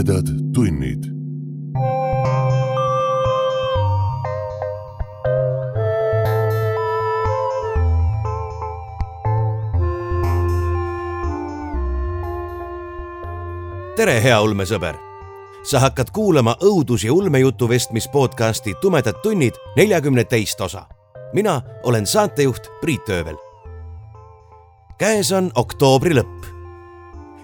tumedad tunnid. tere, hea ulmesõber! sa hakkad kuulama õudus- ja ulmejutu vestmis podcasti Tumedad tunnid neljakümne teist osa. mina olen saatejuht Priit Öövel. käes on oktoobri lõpp.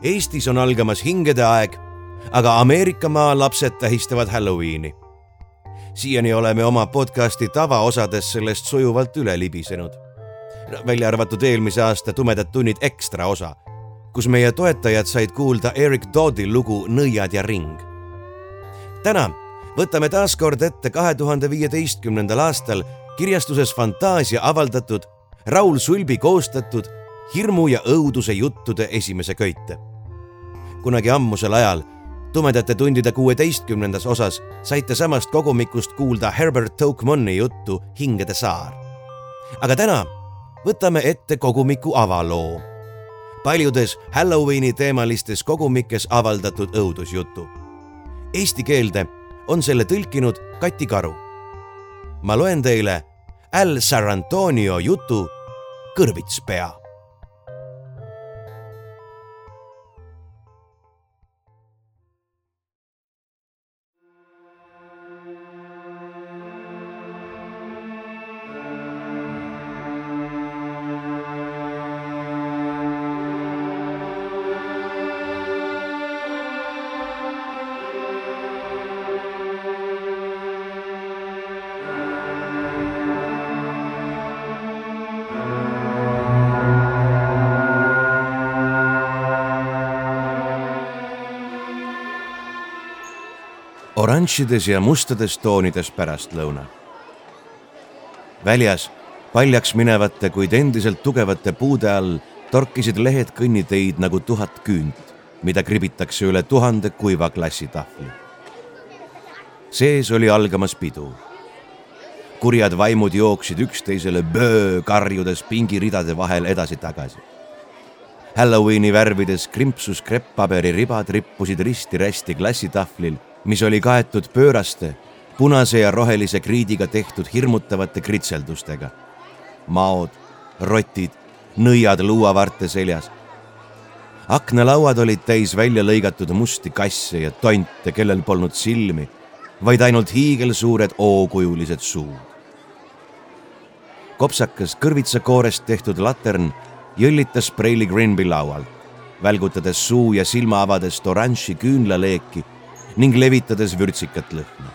Eestis on algamas hingede aeg, aga Ameerikamaa lapsed tähistavad Halloweeni. siiani oleme oma podcasti tavaosades sellest sujuvalt üle libisenud. välja arvatud eelmise aasta Tumedad tunnid ekstra osa kus meie toetajad said kuulda Eric Doddi lugu Nõiad ja ring. täna võtame taas kord ette kahe tuhande viieteistkümnendal aastal kirjastuses Fantaasia avaldatud Raul Sulbi koostatud hirmu ja õuduse juttude esimese köite. kunagi ammusel ajal, tumedate tundide kuueteistkümnendas osas, saite samast kogumikust kuulda Herbert Tokmanni juttu Hingede saar. aga täna võtame ette kogumiku avaloo paljudes Halloweeni teemalistes kogumikes avaldatud õudusjutu. Eesti keelde on selle tõlkinud Kati Karu. ma loen teile Al Sarrantonio jutu Kõrvitspea oranžides ja mustades toonides pärastlõuna. väljas paljaks minevate, kuid endiselt tugevate puude all torkisid lehed kõnniteid nagu tuhat küünt, mida kribitakse üle tuhande kuiva klassitahvli. sees oli algamas pidu. kurjad vaimud jooksid üksteisele böö karjudes pingiridade vahel edasi-tagasi. Halloweeni värvides krimpsus krepppaberi ribad rippusid risti-rästi klassitahvlil mis oli kaetud pööraste, punase ja rohelise kriidiga tehtud hirmutavate kritseldustega. maod, rotid, nõiad luuavarte seljas. aknalauad olid täis välja lõigatud musti kasse ja tonte, kellel polnud silmi, vaid ainult hiigelsuured O-kujulised suud. kopsakas kõrvitsakoorest tehtud latern jõllitas Preili Grinby laualt, välgutades suu ja silma avades oranži küünlaleeki ning levitades vürtsikat lõhna.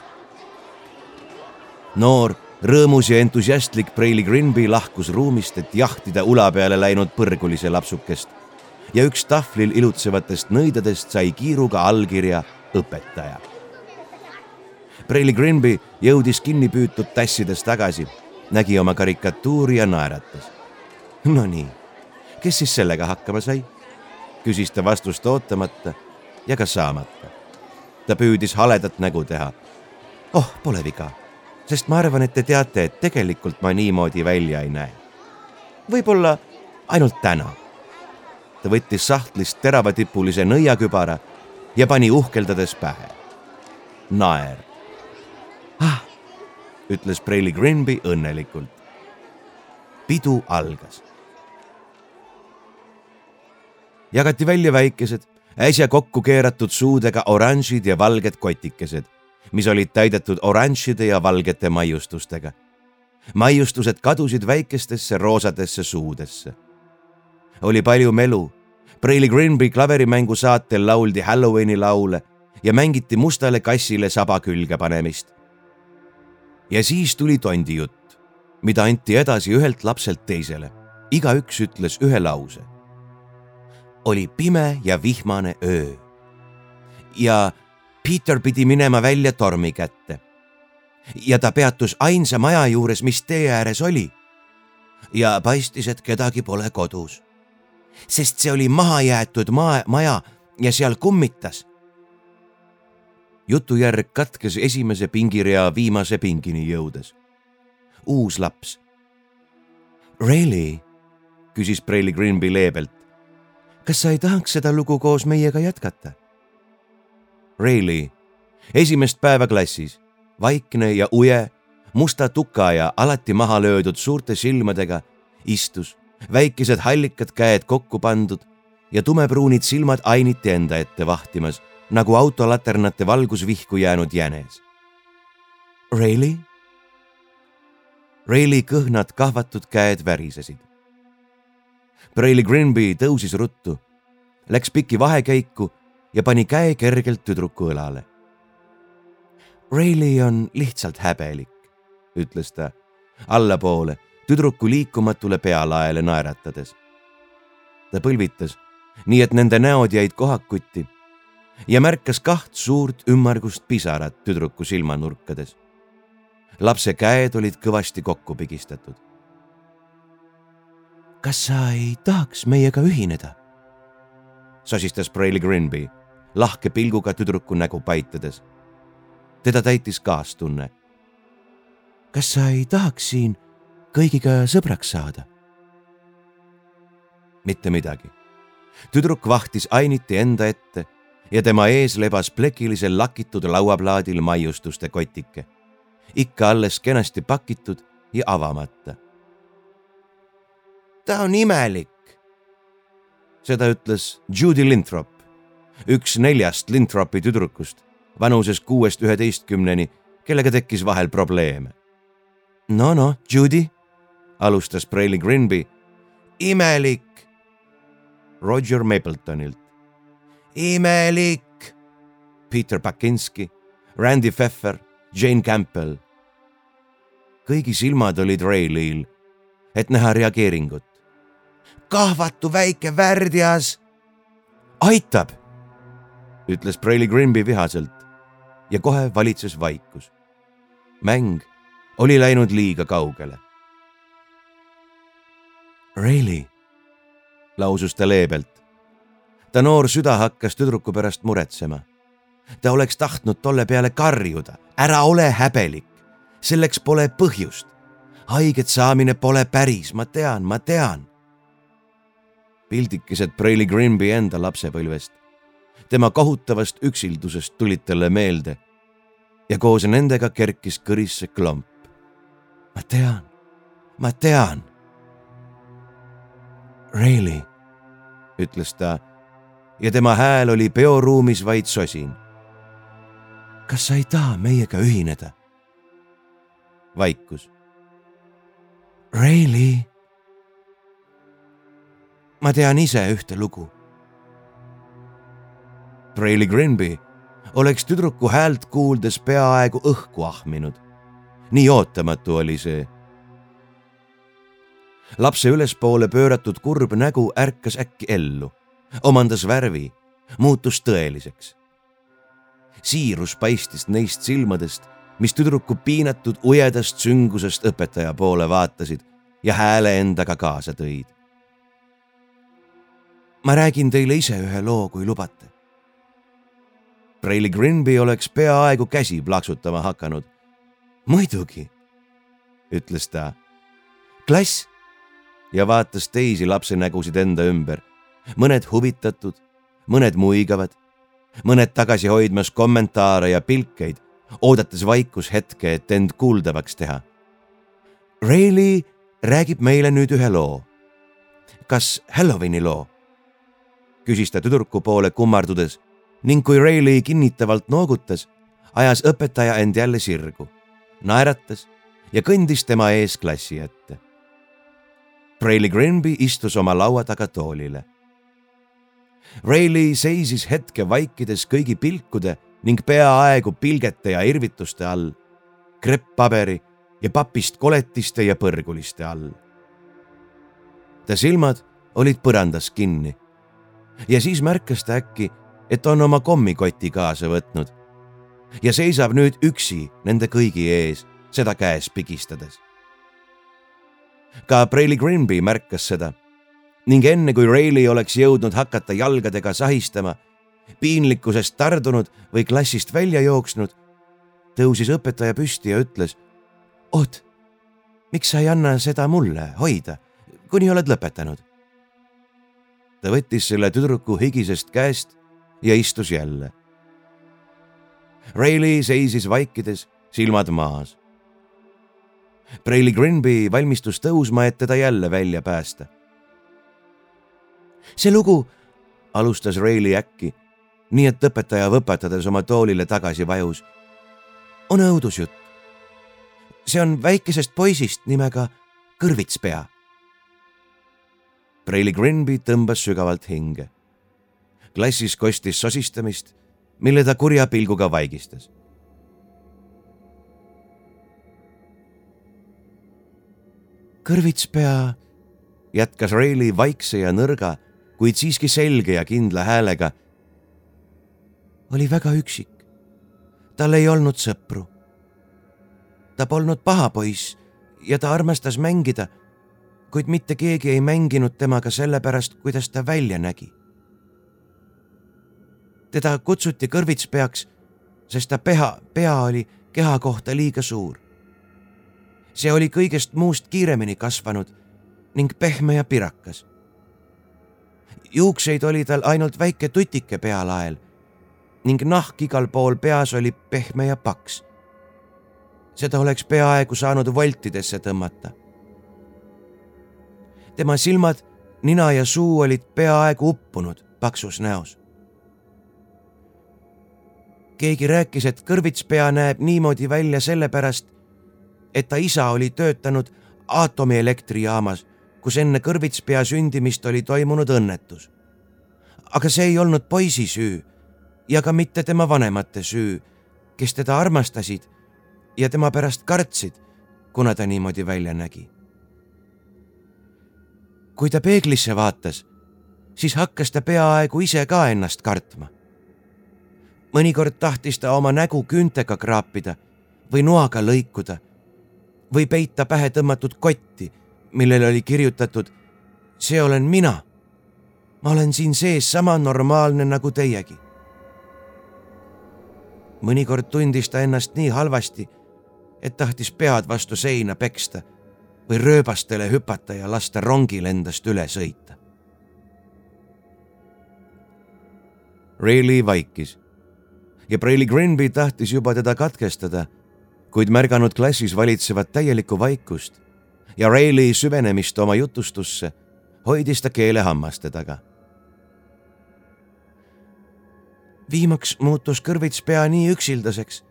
noor, rõõmus ja entusiastlik Preili Grinby lahkus ruumist, et jahtida ula peale läinud põrgulise lapsukest ja üks tahvlil ilutsevatest nõidadest sai kiiruga allkirja õpetaja. Preili Grinby jõudis kinni püütud tassides tagasi, nägi oma karikatuuri ja naeratas. Nonii, kes siis sellega hakkama sai? küsis ta vastust ootamata ja ka saamata ta püüdis haledat nägu teha. oh, pole viga, sest ma arvan, et te teate, et tegelikult ma niimoodi välja ei näe. võib-olla ainult täna. ta võttis sahtlist teravatipulise nõiakübara ja pani uhkeldades pähe. naer. ah, ütles Preili Grinby õnnelikult. pidu algas jagati välja väikesed äsja kokku keeratud suudega oranžid ja valged kotikesed, mis olid täidetud oranžide ja valgete maiustustega. maiustused kadusid väikestesse roosadesse suudesse. oli palju melu. Preili Grinby klaverimängu saatel lauldi Halloweeni laule ja mängiti mustale kassile saba külge panemist. ja siis tuli tondi jutt, mida anti edasi ühelt lapselt teisele. igaüks ütles ühe lause oli pime ja vihmane öö. ja Peter pidi minema välja tormi kätte. ja ta peatus ainsa maja juures, mis tee ääres oli. ja paistis, et kedagi pole kodus. sest see oli mahajäetud maa, maja ja seal kummitas. jutujärg katkes esimese pingirea viimase pingini jõudes. uus laps. Really? küsis Preili Grinby leebelt kas sa ei tahaks seda lugu koos meiega jätkata? Rayleigh, esimest päeva klassis, vaikne ja uje, musta tuka ja alati maha löödud suurte silmadega, istus, väikesed hallikad käed kokku pandud ja tumepruunid silmad ainiti enda ette vahtimas, nagu autolaternate valgusvihku jäänud jänes. Rayleigh? Rayleigh kõhnad kahvatud käed värisesid. Braille Grinby tõusis ruttu, läks piki vahekäiku ja pani käe kergelt tüdruku õlale. Rayleigh on lihtsalt häbelik, ütles ta allapoole tüdruku liikumatule pealaele naeratades. ta põlvitas, nii et nende näod jäid kohakuti ja märkas kaht suurt ümmargust pisarat tüdruku silmanurkades. lapse käed olid kõvasti kokku pigistatud. Kas sa ei tahaks meiega ühineda? sosistas Braille Grinby lahke pilguga tüdruku nägu paitades. teda täitis kaastunne. kas sa ei tahaks siin kõigiga sõbraks saada? mitte midagi. tüdruk vahtis ainiti enda ette ja tema ees lebas plekilisel lakitud lauaplaadil maiustuste kotike, ikka alles kenasti pakitud ja avamata. Ta on imelik. seda ütles Judy Linthrop, üks neljast Linthropi tüdrukust vanuses kuuest üheteistkümneni, kellega tekkis vahel probleeme. no noh, Judy, alustas Braille Grinby. imelik. Roger Mapletonilt imelik. Peter Bakinski, Randy Pfeffer, Jane Campbell. kõigi silmad olid Rayleil, et näha reageeringut. Kahvatu väike värdjas. aitab, ütles Braille Grimby vihaselt ja kohe valitses vaikus. mäng oli läinud liiga kaugele. Rayleigh, lausus ta leebelt ta noor süda hakkas tüdruku pärast muretsema. ta oleks tahtnud tolle peale karjuda, ära ole häbelik, selleks pole põhjust. haiget saamine pole päris, ma tean, ma tean. Pildikesed Braille Grimby enda lapsepõlvest, tema kohutavast üksildusest tulid talle meelde ja koos nendega kerkis kõrisse klomp. ma tean, ma tean. Rayleigh, ütles ta ja tema hääl oli peoruumis vaid sosin. kas sa ei taha meiega ühineda? vaikus. Rayleigh. Ma tean ise ühte lugu. Rayleigh Grinby oleks tüdruku häält kuuldes peaaegu õhku ahminud. nii ootamatu oli see. lapse ülespoole pööratud kurb nägu ärkas äkki ellu omandas värvi, muutus tõeliseks. siirus paistis neist silmadest, mis tüdruku piinatud ujedast süngusest õpetaja poole vaatasid ja hääle endaga kaasa tõid. Ma räägin teile ise ühe loo, kui lubate. Braille Grinby oleks peaaegu käsi plaksutama hakanud. muidugi, ütles ta. klass ja vaatas teisi lapse nägusid enda ümber mõned huvitatud, mõned muigavad, mõned tagasi hoidmas kommentaare ja pilkeid, oodates vaikushetke, et end kuuldavaks teha. Rayleigh räägib meile nüüd ühe loo. kas Halloweeni loo? Küsis ta tüdruku poole kummardudes ning kui Rayleigh kinnitavalt noogutas, ajas õpetaja end jälle sirgu, naeratas ja kõndis tema ees klassi ette. Rayleigh Grinby istus oma laua taga toolile Rayleigh seisis hetke vaikides kõigi pilkude ning peaaegu pilgete ja irvituste all, krepppaberi ja papist koletiste ja põrguliste all. ta silmad olid põrandas kinni ja siis märkas ta äkki, et on oma kommikoti kaasa võtnud ja seisab nüüd üksi nende kõigi ees, seda käes pigistades. ka Braille Grimby märkas seda ning enne kui Rayleigh oleks jõudnud hakata jalgadega sahistama, piinlikkusest tardunud või klassist välja jooksnud, tõusis õpetaja püsti ja ütles. oot, miks sa ei anna seda mulle hoida, kuni oled lõpetanud? Ta võttis selle tüdruku higisest käest ja istus jälle. Rayleigh seisis vaikides, silmad maas. Braille Grinby valmistus tõusma, et teda jälle välja päästa. see lugu, alustas Rayleigh äkki, nii et õpetaja võpatades oma toolile tagasi vajus, on õudusjutt. see on väikesest poisist nimega Kõrvitspea. Braille Grinby tõmbas sügavalt hinge. klassis kostis sosistamist mille ta kurja pilguga vaigistas. kõrvitspea, jätkas Reili vaikse ja nõrga, kuid siiski selge ja kindla häälega. oli väga üksik. tal ei olnud sõpru. ta polnud paha poiss ja ta armastas mängida, kuid mitte keegi ei mänginud temaga sellepärast, kuidas ta välja nägi teda kutsuti kõrvitspeaks, sest ta peha, pea oli keha kohta liiga suur. see oli kõigest muust kiiremini kasvanud ning pehme ja pirakas. juukseid oli tal ainult väike tutike pealael ning nahk igal pool peas oli pehme ja paks. seda oleks peaaegu saanud voltidesse tõmmata. Tema silmad, nina ja suu olid peaaegu uppunud paksus näos keegi rääkis, et kõrvitspea näeb niimoodi välja sellepärast, et ta isa oli töötanud aatomielektrijaamas, kus enne kõrvitspea sündimist oli toimunud õnnetus. aga see ei olnud poisi süü ja ka mitte tema vanemate süü, kes teda armastasid ja tema pärast kartsid, kuna ta niimoodi välja nägi. Kui ta peeglisse vaatas, siis hakkas ta peaaegu ise ka ennast kartma mõnikord tahtis ta oma nägu küüntega kraapida või noaga lõikuda või peita pähe tõmmatud kotti, millele oli kirjutatud see olen mina. ma olen siin sees sama normaalne nagu teiegi. mõnikord tundis ta ennast nii halvasti, et tahtis pead vastu seina peksta või rööbastele hüpata ja lasta rongil endast üle sõita. Rayleigh vaikis ja Braille Grinby tahtis juba teda katkestada, kuid märganud klassis valitsevat täielikku vaikust ja Rayleigh süvenemist oma jutustusse, hoidis ta keele hammaste taga. viimaks muutus kõrvits pea nii üksildaseks,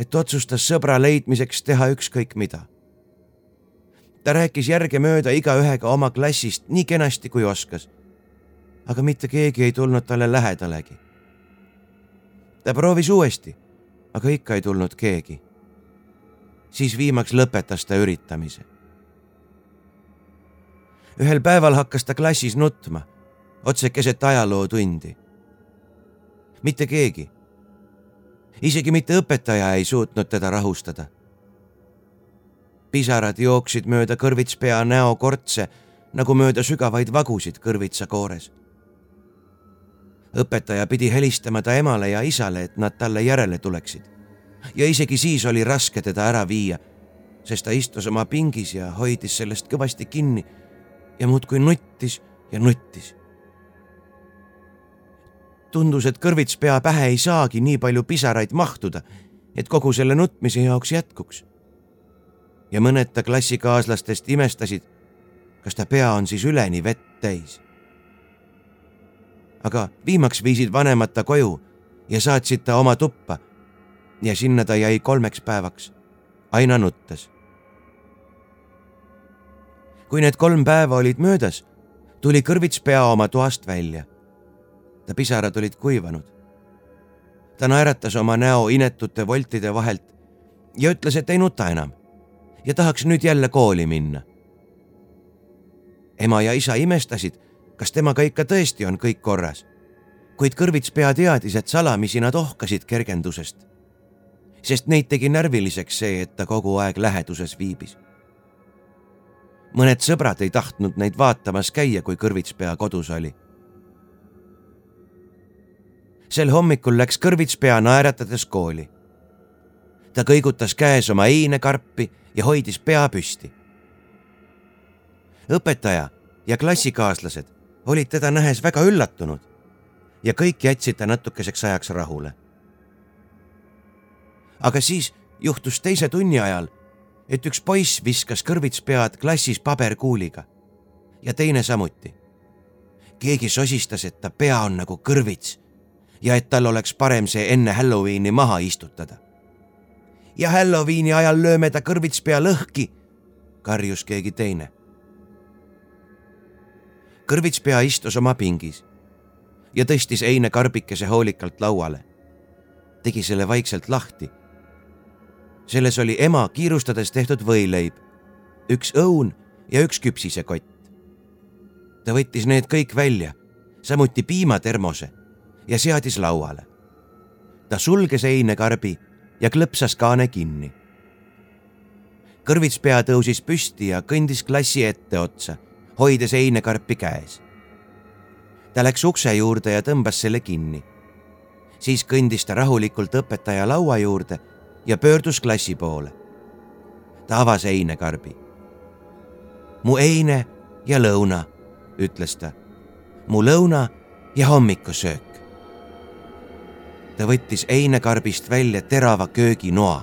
et otsustas sõbra leidmiseks teha ükskõik mida. Ta rääkis järgemööda igaühega oma klassist nii kenasti kui oskas. aga mitte keegi ei tulnud talle lähedalegi ta proovis uuesti, aga ikka ei tulnud keegi. siis viimaks lõpetas ta üritamise. ühel päeval hakkas ta klassis nutma, otse keset ajalootundi. mitte keegi, isegi mitte õpetaja ei suutnud teda rahustada. Pisarad jooksid mööda kõrvitspea näo kortse nagu mööda sügavaid vagusid kõrvitsa koores õpetaja pidi helistama ta emale ja isale, et nad talle järele tuleksid. ja isegi siis oli raske teda ära viia, sest ta istus oma pingis ja hoidis sellest kõvasti kinni ja muudkui nuttis ja nuttis. tundus, et kõrvits pea pähe ei saagi nii palju pisaraid mahtuda, et kogu selle nutmise jaoks jätkuks. Ja mõned ta klassikaaslastest imestasid, kas ta pea on siis üleni vett täis aga viimaks viisid vanemad ta koju ja saatsid ta oma tuppa. ja sinna ta jäi kolmeks päevaks, aina nuttes. kui need kolm päeva olid möödas, tuli kõrvitspea oma toast välja. ta pisarad olid kuivanud. ta naeratas oma näo inetute voltide vahelt ja ütles, et ei nuta enam ja tahaks nüüd jälle kooli minna. ema ja isa imestasid kas temaga ikka tõesti on kõik korras. kuid kõrvitspea teadis, et salamisi nad ohkasid kergendusest. sest neid tegi närviliseks see, et ta kogu aeg läheduses viibis. mõned sõbrad ei tahtnud neid vaatamas käia, kui kõrvitspea kodus oli. sel hommikul läks kõrvitspea naeratades kooli. ta kõigutas käes oma heinekarpi ja hoidis pea püsti. õpetaja ja klassikaaslased olid teda nähes väga üllatunud ja kõik jätsid ta natukeseks ajaks rahule. aga siis juhtus teise tunni ajal, et üks poiss viskas kõrvitspead klassis paberkuuliga ja teine samuti. keegi sosistas, et ta pea on nagu kõrvits ja et tal oleks parem see enne Halloweeni maha istutada. Ja Halloweeni ajal lööme ta kõrvitspea lõhki, karjus keegi teine. kõrvitspea istus oma pingis ja tõstis eine karbikese hoolikalt lauale. tegi selle vaikselt lahti. selles oli ema kiirustades tehtud võileib, üks õun ja üks küpsisekott. ta võttis need kõik välja, samuti piimatermose ja seadis lauale. ta sulges einekarbi ja klõpsas kaane kinni. kõrvitspea tõusis püsti ja kõndis klassi etteotsa, hoides einekarpi käes ta läks ukse juurde ja tõmbas selle kinni. siis kõndis ta rahulikult õpetaja laua juurde ja pöördus klassi poole. ta avas einekarbi. mu eine ja lõuna, ütles ta. mu lõuna ja hommikusöök. Ta võttis einekarbist välja terava kööginoa.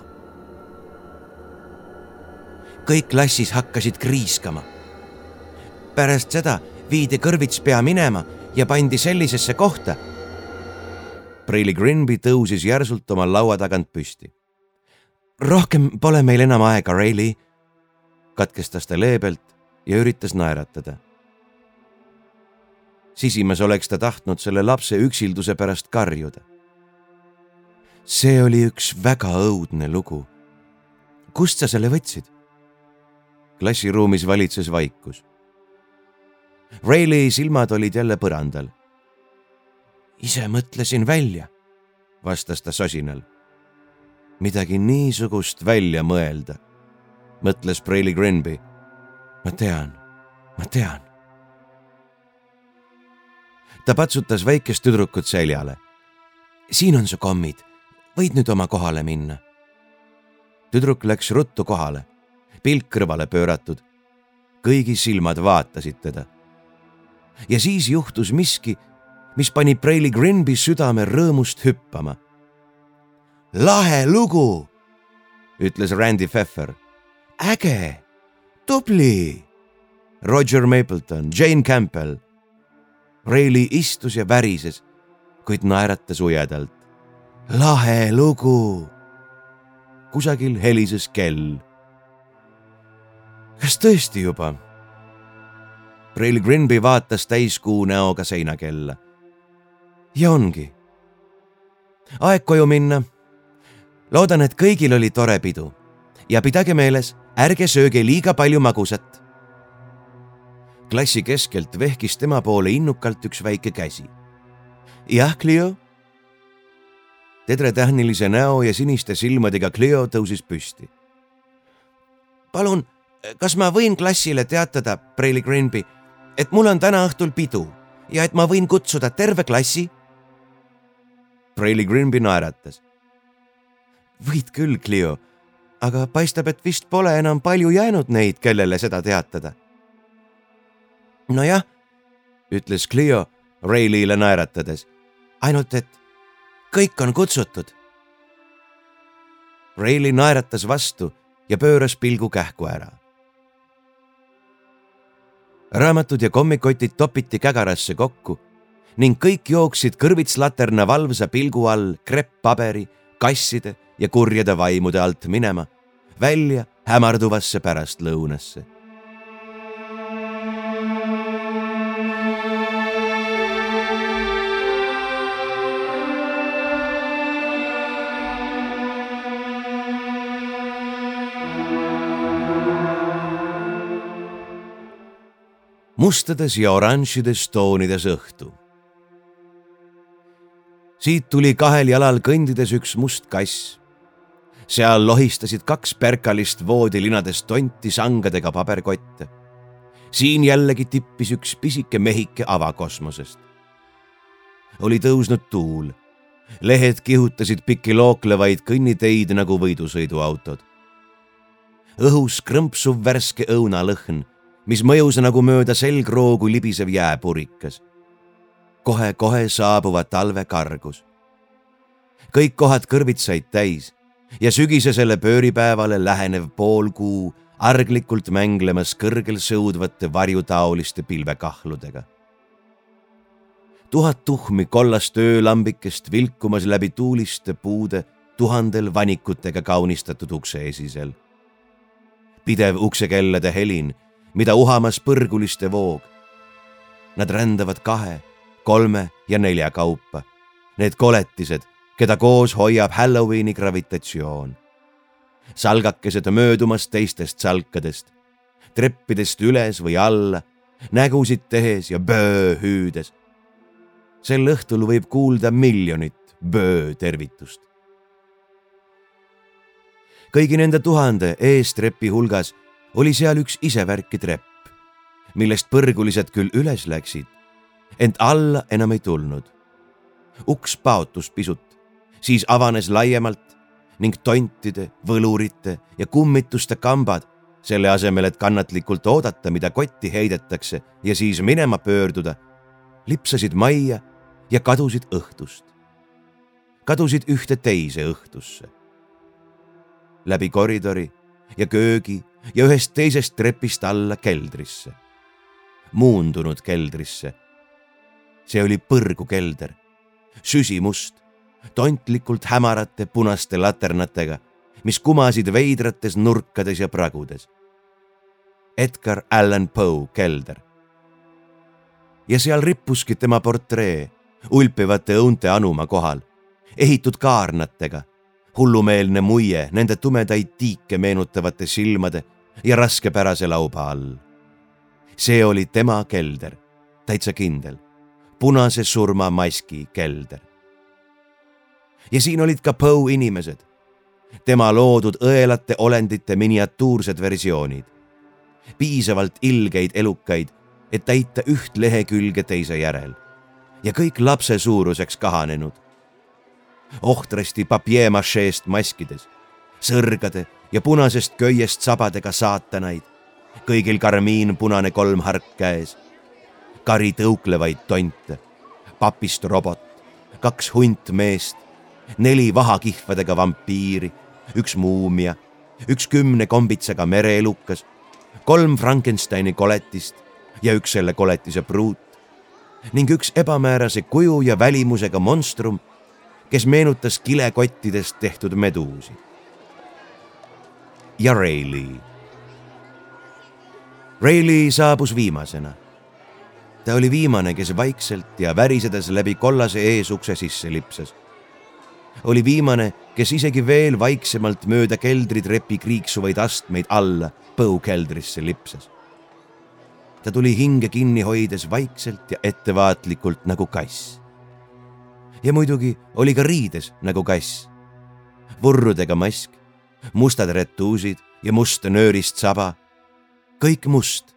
kõik klassis hakkasid kriiskama. pärast seda viidi kõrvitspea minema ja pandi sellisesse kohta. Preili Grinby tõusis järsult oma laua tagant püsti. rohkem pole meil enam aega, Reili, katkestas ta leebelt ja üritas naeratada. sisimas oleks ta tahtnud selle lapse üksilduse pärast karjuda. See oli üks väga õudne lugu. kust sa selle võtsid? klassiruumis valitses vaikus Rayleigh silmad olid jälle põrandal. ise mõtlesin välja, vastas ta sosinal. midagi niisugust välja mõelda, mõtles Brayley Grenby. ma tean, ma tean. ta patsutas väikest tüdrukut seljale. siin on su kommid, võid nüüd oma kohale minna. tüdruk läks ruttu kohale, pilk kõrvale pööratud. kõigi silmad vaatasid teda ja siis juhtus miski, mis pani Preili Grinby südame rõõmust hüppama. lahe lugu, ütles Randy Pfeffer. äge, tubli. Roger Mapleton, Jane Campbell. Preili istus ja värises, kuid naeratas ujedalt. Lahe lugu. kusagil helises kell. kas tõesti juba? Rail Grinby vaatas täiskuu näoga seinakella. ja ongi. aeg koju minna. loodan, et kõigil oli tore pidu ja pidage meeles, ärge sööge liiga palju magusat. klassi keskelt vehkis tema poole innukalt üks väike käsi. jah, Cleo? Tedretähnilise näo ja siniste silmadega Cleo tõusis püsti. palun, kas ma võin klassile teatada, Preili Grinby et mul on täna õhtul pidu ja et ma võin kutsuda terve klassi? Preili Grimby naeratas. võid küll, Clio, aga paistab, et vist pole enam palju jäänud neid, kellele seda teatada. nojah, ütles Clio Railile naeratades. ainult et kõik on kutsutud. Raili naeratas vastu ja pööras pilgu kähku ära raamatud ja kommikotid topiti kägarasse kokku ning kõik jooksid kõrvitslaterna valvsa pilgu all krepppaberi, kasside ja kurjade vaimude alt minema, välja hämarduvasse pärastlõunasse mustades ja oranžides toonides õhtu. siit tuli kahel jalal kõndides üks must kass. seal lohistasid kaks perkalist voodilinades tonti sangadega paberkotte. siin jällegi tippis üks pisike mehike avakosmosest. oli tõusnud tuul. lehed kihutasid pikki looklevaid kõnniteid nagu võidusõiduautod. õhus krõmpsuv värske õunalõhn mis mõjus nagu mööda selgroogu libisev jääpurikas. kohe-kohe saabuva talve kargus. kõik kohad kõrvitsaid täis, ja sügisesele pööripäevale lähenev poolkuu arglikult mänglemas kõrgel sõudvate varjutaoliste pilvekahludega. tuhat tuhmi kollast öölambikest vilkumas läbi tuuliste puude tuhandel vanikutega kaunistatud ukse esisel. pidev uksekellade helin, mida uhamas põrguliste voog. Nad rändavad kahe, kolme ja nelja kaupa. Need koletised, keda koos hoiab Halloweeni gravitatsioon. salgakesed möödumas teistest salkadest, treppidest üles või alla, nägusid tehes ja böö hüüdes. sel õhtul võib kuulda miljonit böö tervitust. kõigi nende tuhande eestrepi hulgas oli seal üks isevärki trepp, millest põrgulised küll üles läksid, ent alla enam ei tulnud. uks paotus pisut siis avanes laiemalt ning tontide, võlurite ja kummituste kambad, selle asemel, et kannatlikult oodata, mida kotti heidetakse ja siis minema pöörduda, lipsasid majja ja kadusid õhtust. kadusid ühte teise õhtusse. läbi koridori ja köögi ja ühest teisest trepist alla keldrisse. muundunud keldrisse. see oli põrgukelder, süsimust tontlikult hämarate punaste laternatega, mis kumasid veidrates nurkades ja pragudes. Edgar Allan Poe kelder. ja seal rippuski tema portree ulpivate õunte anuma kohal, ehitud kaarnatega, hullumeelne muie nende tumedaid tiike meenutavate silmade ja raskepärase lauba all. see oli tema kelder, täitsa kindel, punase surmamaski kelder ja siin olid ka Poe inimesed, tema loodud õelate olendite miniatuursed versioonid, piisavalt ilgeid elukaid, et täita üht lehekülge teise järel ja kõik lapse suuruseks kahanenud. Ohtrasti papier-macheest maskides, sõrgade ja punasest köiest sabadega saatanaid, kõigil karmiinpunane kolmhark käes, kari tõuklevaid tonte, papist robot, kaks huntmeest neli vahakihvadega vampiiri, üks muumia, üks kümne kombitsega mereelukas, kolm Frankensteini koletist ja üks selle koletise pruut. Ning üks ebamäärase kuju ja välimusega monstrum, kes meenutas kilekottidest tehtud meduusi. ja Rayleigh. Rayleigh saabus viimasena. ta oli viimane, kes vaikselt ja värisedes läbi kollase eesukse sisse lipsas oli viimane, kes isegi veel vaiksemalt mööda keldritrepi kriiksuvaid astmeid alla põukeldrisse lipsas. ta tuli hinge kinni hoides vaikselt ja ettevaatlikult nagu kass. Ja muidugi oli ka riides nagu kass. vurrudega mask, mustad retuusid ja must nöörist saba. kõik must,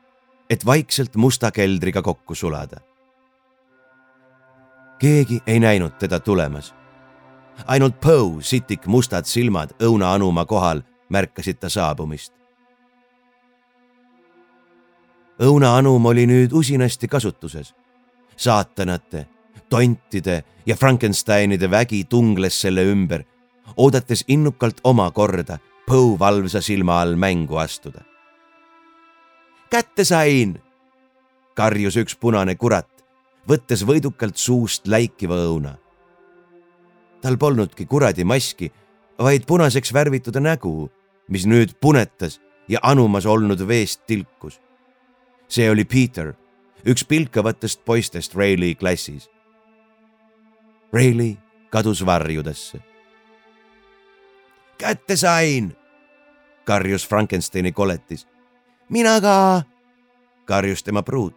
et vaikselt musta keldriga kokku sulada. keegi ei näinud teda tulemas ainult Poe sitik mustad silmad õunaanuma kohal märkasid ta saabumist. õunaanum oli nüüd usinasti kasutuses. saatanate, tontide ja Frankensteinide vägi tungles selle ümber, oodates innukalt oma korda Poe valvsa silma all mängu astuda. kätte sain, karjus üks punane kurat, võttes võidukalt suust läikiva õuna tal polnudki kuradi maski, vaid punaseks värvitud nägu, mis nüüd punetas ja anumas olnud veest tilkus. see oli Peter, üks pilkavatest poistest Rayleigh klassis. Rayleigh kadus varjudesse. kätte sain, karjus Frankensteini koletis. mina ka, karjus tema pruut.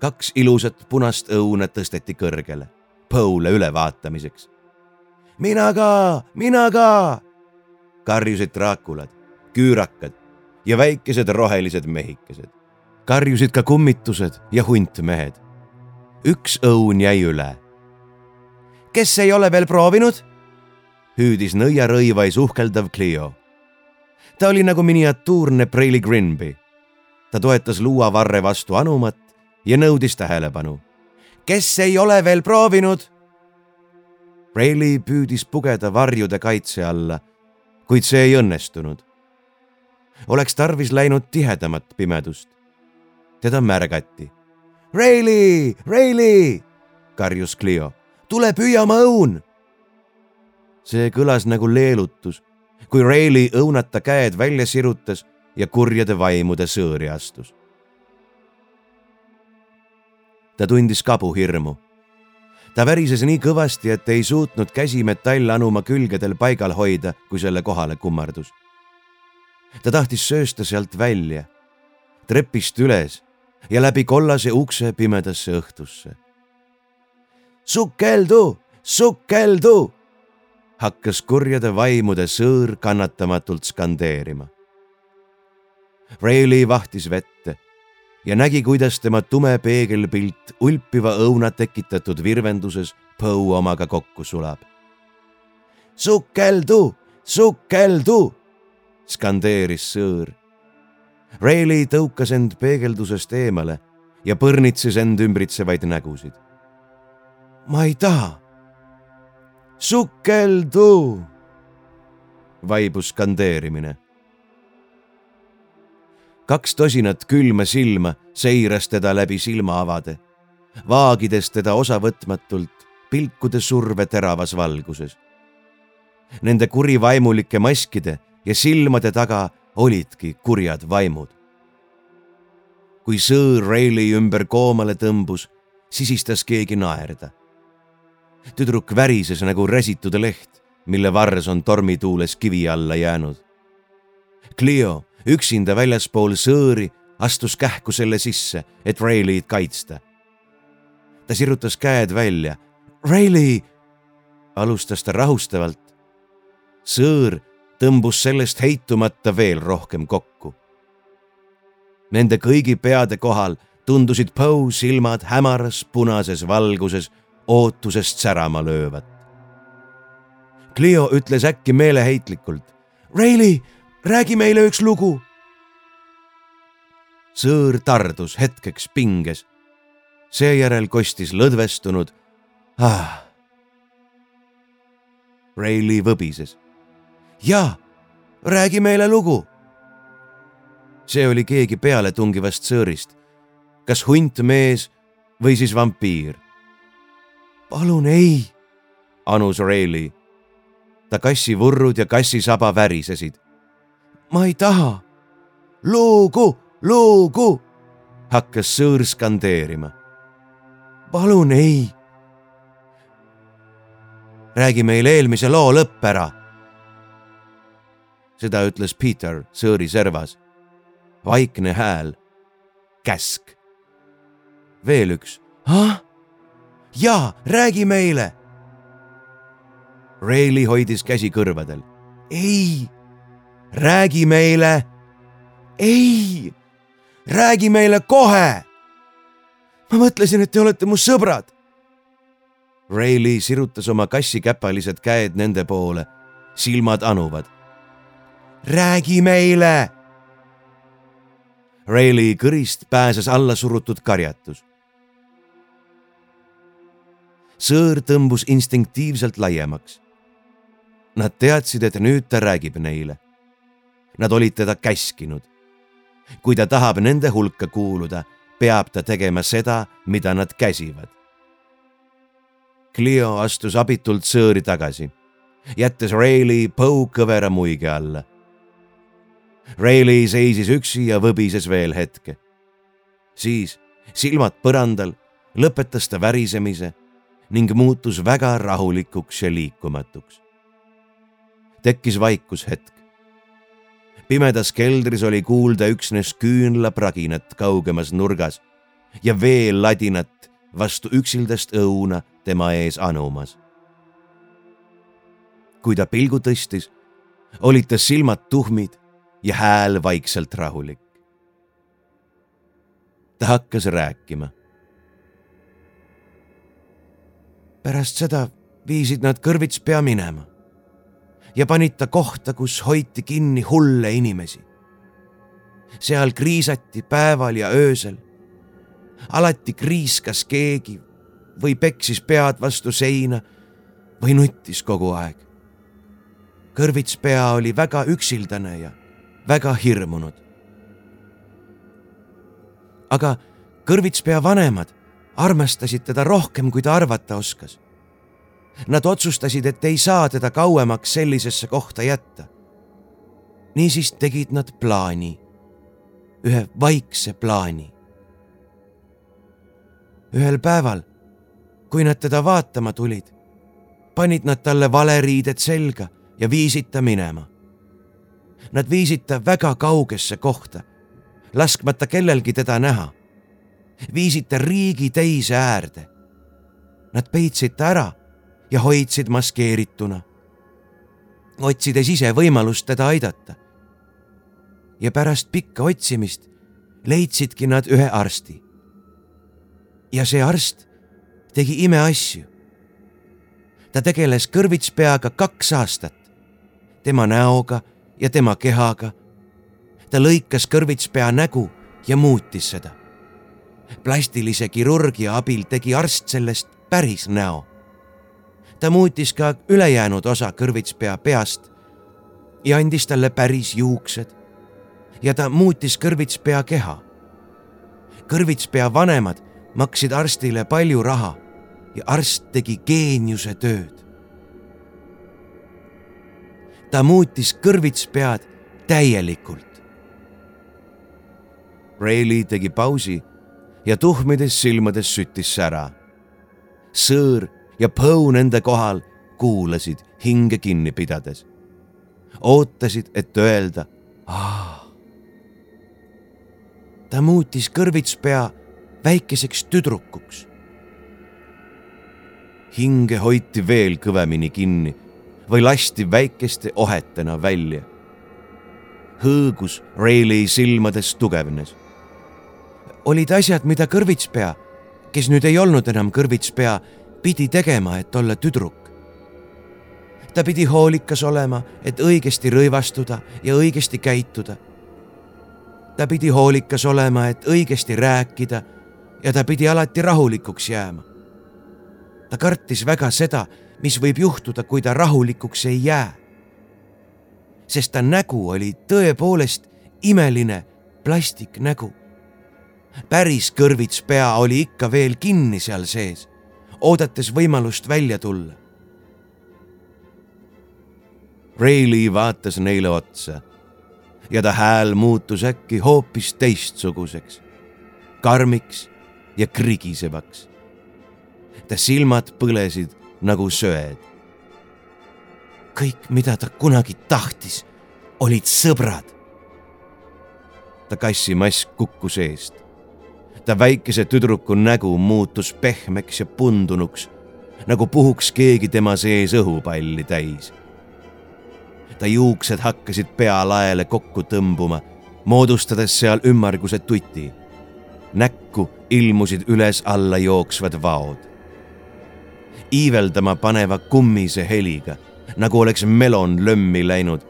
kaks ilusat punast õuna tõsteti kõrgele, Poe'le ülevaatamiseks mina ka, mina ka, karjusid draakulad, küürakad ja väikesed rohelised mehikesed. karjusid ka kummitused ja huntmehed. üks õun jäi üle. Kes ei ole veel proovinud? hüüdis nõiarõivais uhkeldav Clio. ta oli nagu miniatuurne Preili Grinby. ta toetas luuavarre vastu anumat ja nõudis tähelepanu. kes ei ole veel proovinud? Rayleigh püüdis pugeda varjude kaitse alla, kuid see ei õnnestunud. oleks tarvis läinud tihedamat pimedust. teda märgati. Reili, Reili, karjus Clio, tule püüa oma õun. see kõlas nagu leelutus, kui Reili õunata käed välja sirutas ja kurjade vaimude sõõri astus. ta tundis kabuhirmu ta värises nii kõvasti, et ei suutnud käsi metallanuma külgedel paigal hoida, kui selle kohale kummardus. ta tahtis söösta sealt välja, trepist üles ja läbi kollase ukse pimedasse õhtusse. Sukeldu, sukeldu, hakkas kurjade vaimude sõõr kannatamatult skandeerima. Reili vahtis vette ja nägi, kuidas tema tume peegelpilt ulpiva õuna tekitatud virvenduses Poe omaga kokku sulab. sukeldu, sukeldu, skandeeris sõõr. Reili tõukas end peegeldusest eemale ja põrnitses end ümbritsevaid nägusid. Ma ei taha. sukeldu, vaibus skandeerimine kaks tosinat külma silma seiras teda läbi silmaavade, vaagides teda osavõtmatult pilkude surve teravas valguses. Nende kurivaimulike maskide ja silmade taga olidki kurjad vaimud. kui sõõr Reili ümber koomale tõmbus, sisistas keegi naerda. Tüdruk värises nagu räsitud leht, mille varres on tormituules kivi alla jäänud. Clio üksinda väljaspool sõõri, astus kähku selle sisse, et Rayleigh kaitsta. ta sirutas käed välja. Rayleigh, alustas ta rahustavalt. sõõr tõmbus sellest heitumata veel rohkem kokku. Nende kõigi peade kohal tundusid Poe silmad hämaras punases valguses ootusest särama löövat. Clio ütles äkki meeleheitlikult. Rayleigh, räägi meile üks lugu. sõõr tardus hetkeks pinges. seejärel kostis lõdvestunud ah. Reili võbises. ja, räägi meile lugu. see oli keegi pealetungivast sõõrist, kas huntmees või siis vampiir. Palun ei, anus Reili. ta kassivurrud ja kassisaba värisesid ma ei taha. luugu, luugu, hakkas sõõr skandeerima. palun ei. räägi meile eelmise loo lõpp ära. seda ütles Peter sõõri servas. vaikne hääl, käsk. veel üks. ah, jaa, räägi meile. Reili hoidis käsi kõrvadel. ei räägi meile. ei, räägi meile kohe. ma mõtlesin, et te olete mu sõbrad. Rayleigh sirutas oma kassikäpalised käed nende poole, silmad anuvad. räägi meile. Rayleigh kõrist pääses alla surutud karjatus. Sõõr tõmbus instinktiivselt laiemaks. Nad teadsid, et nüüd ta räägib neile Nad olid teda käskinud. kui ta tahab nende hulka kuuluda, peab ta tegema seda, mida nad käsivad. Clio astus abitult sõõri tagasi, jättes Rayleigh Poe kõvera muige alla. Rayleigh seisis üksi ja võbises veel hetke. siis, silmad põrandal, lõpetas ta värisemise ning muutus väga rahulikuks ja liikumatuks. tekkis vaikus hetk pimedas keldris oli kuulda üksnes küünlapraginat kaugemas nurgas ja veeladinat vastu üksildast õuna tema ees anumas. kui ta pilgu tõstis, olid ta silmad tuhmid ja hääl vaikselt rahulik. ta hakkas rääkima. Pärast seda viisid nad kõrvits pea minema ja panid ta kohta, kus hoiti kinni hulle inimesi. seal kriisati päeval ja öösel. alati kriiskas keegi või peksis pead vastu seina või nuttis kogu aeg. kõrvitspea oli väga üksildane ja väga hirmunud. aga kõrvitspea vanemad armastasid teda rohkem, kui ta arvata oskas. Nad otsustasid, et ei saa teda kauemaks sellisesse kohta jätta. niisiis tegid nad plaani, ühe vaikse plaani. ühel päeval, kui nad teda vaatama tulid, panid nad talle valeriided selga ja viisid ta minema. Nad viisid ta väga kaugesse kohta, laskmata kellelgi teda näha. Viisid ta riigi teise äärde. Nad peitsid ta ära ja hoidsid maskeerituna, otsides ise võimalust teda aidata. ja pärast pikka otsimist leidsidki nad ühe arsti. ja see arst tegi imeasju. ta tegeles kõrvitspeaga kaks aastat, tema näoga ja tema kehaga. ta lõikas kõrvitspea nägu ja muutis seda. Plastilise kirurgia abil tegi arst sellest päris näo ta muutis ka ülejäänud osa kõrvitspea peast ja andis talle päris juuksed. ja ta muutis kõrvitspea keha. kõrvitspea vanemad maksid arstile palju raha ja arst tegi geeniuse tööd. ta muutis kõrvitspead täielikult. Reili tegi pausi ja tuhmides silmades süttis sära. sõõr ja Poe nende kohal kuulasid hinge kinni pidades. ootasid, et öelda Aa. ta muutis kõrvitspea väikeseks tüdrukuks. hinge hoiti veel kõvemini kinni või lasti väikeste ohetena välja. hõõgus Reili silmades tugevnes. Olid asjad, mida kõrvitspea, kes nüüd ei olnud enam kõrvitspea, pidi tegema, et olla tüdruk. ta pidi hoolikas olema, et õigesti rõivastuda ja õigesti käituda. ta pidi hoolikas olema, et õigesti rääkida ja ta pidi alati rahulikuks jääma. ta kartis väga seda, mis võib juhtuda, kui ta rahulikuks ei jää. sest ta nägu oli tõepoolest imeline plastiknägu päris kõrvits pea oli ikka veel kinni seal sees oodates võimalust välja tulla. Rayleigh vaatas neile otsa ja ta hääl muutus äkki hoopis teistsuguseks, karmiks ja krigisevaks. ta silmad põlesid nagu söed. kõik, mida ta kunagi tahtis, olid sõbrad. ta kassimask kukkus eest ta väikese tüdruku nägu muutus pehmeks ja pundunuks, nagu puhuks keegi tema sees õhupalli täis. ta juuksed hakkasid pealaele kokku tõmbuma, moodustades seal ümmarguse tuti. näkku ilmusid üles-alla jooksvad vaod. iiveldama paneva kummise heliga, nagu oleks melon lömmi läinud,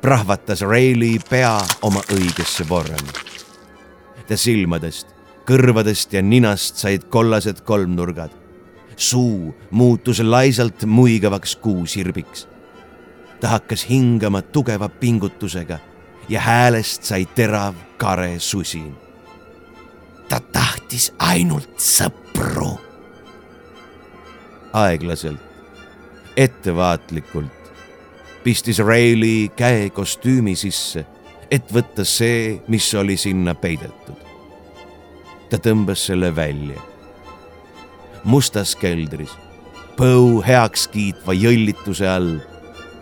prahvatas Reili pea oma õigesse vormi. ta silmadest kõrvadest ja ninast said kollased kolmnurgad. suu muutus laisalt muigavaks kuusirbiks. ta hakkas hingama tugeva pingutusega ja häälest sai terav kare susin. ta tahtis ainult sõpru. aeglaselt, ettevaatlikult pistis Rayleigh käe kostüümi sisse, et võtta see, mis oli sinna peidetud ta tõmbas selle välja. mustas keldris, põu heakskiitva jõllituse all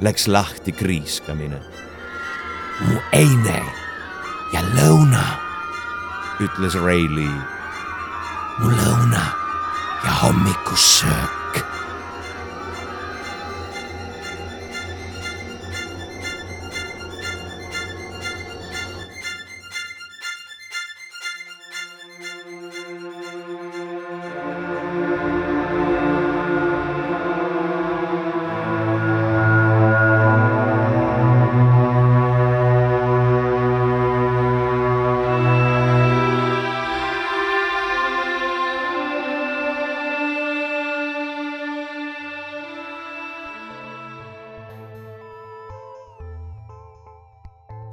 läks lahti kriiskamine. mu eine ja lõuna, ütles Rayleigh. mu lõuna ja hommikusöök.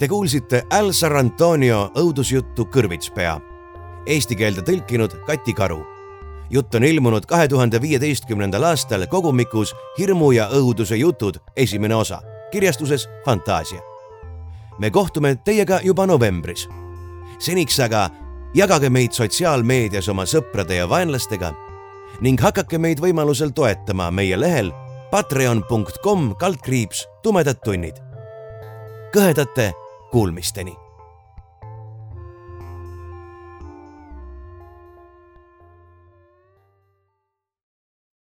Te kuulsite Al Sarrantonio õudusjuttu Kõrvitspea, eesti keelde tõlkinud Kati Karu. jutt on ilmunud kahe tuhande viieteistkümnendal aastal kogumikus Hirmu ja õuduse jutud esimene osa kirjastuses Fantaasia. me kohtume teiega juba novembris. seniks aga jagage meid sotsiaalmeedias oma sõprade ja vaenlastega ning hakake meid võimalusel toetama meie lehel patreon.com kaldkriips tumedad tunnid. kõhedate kuulmisteni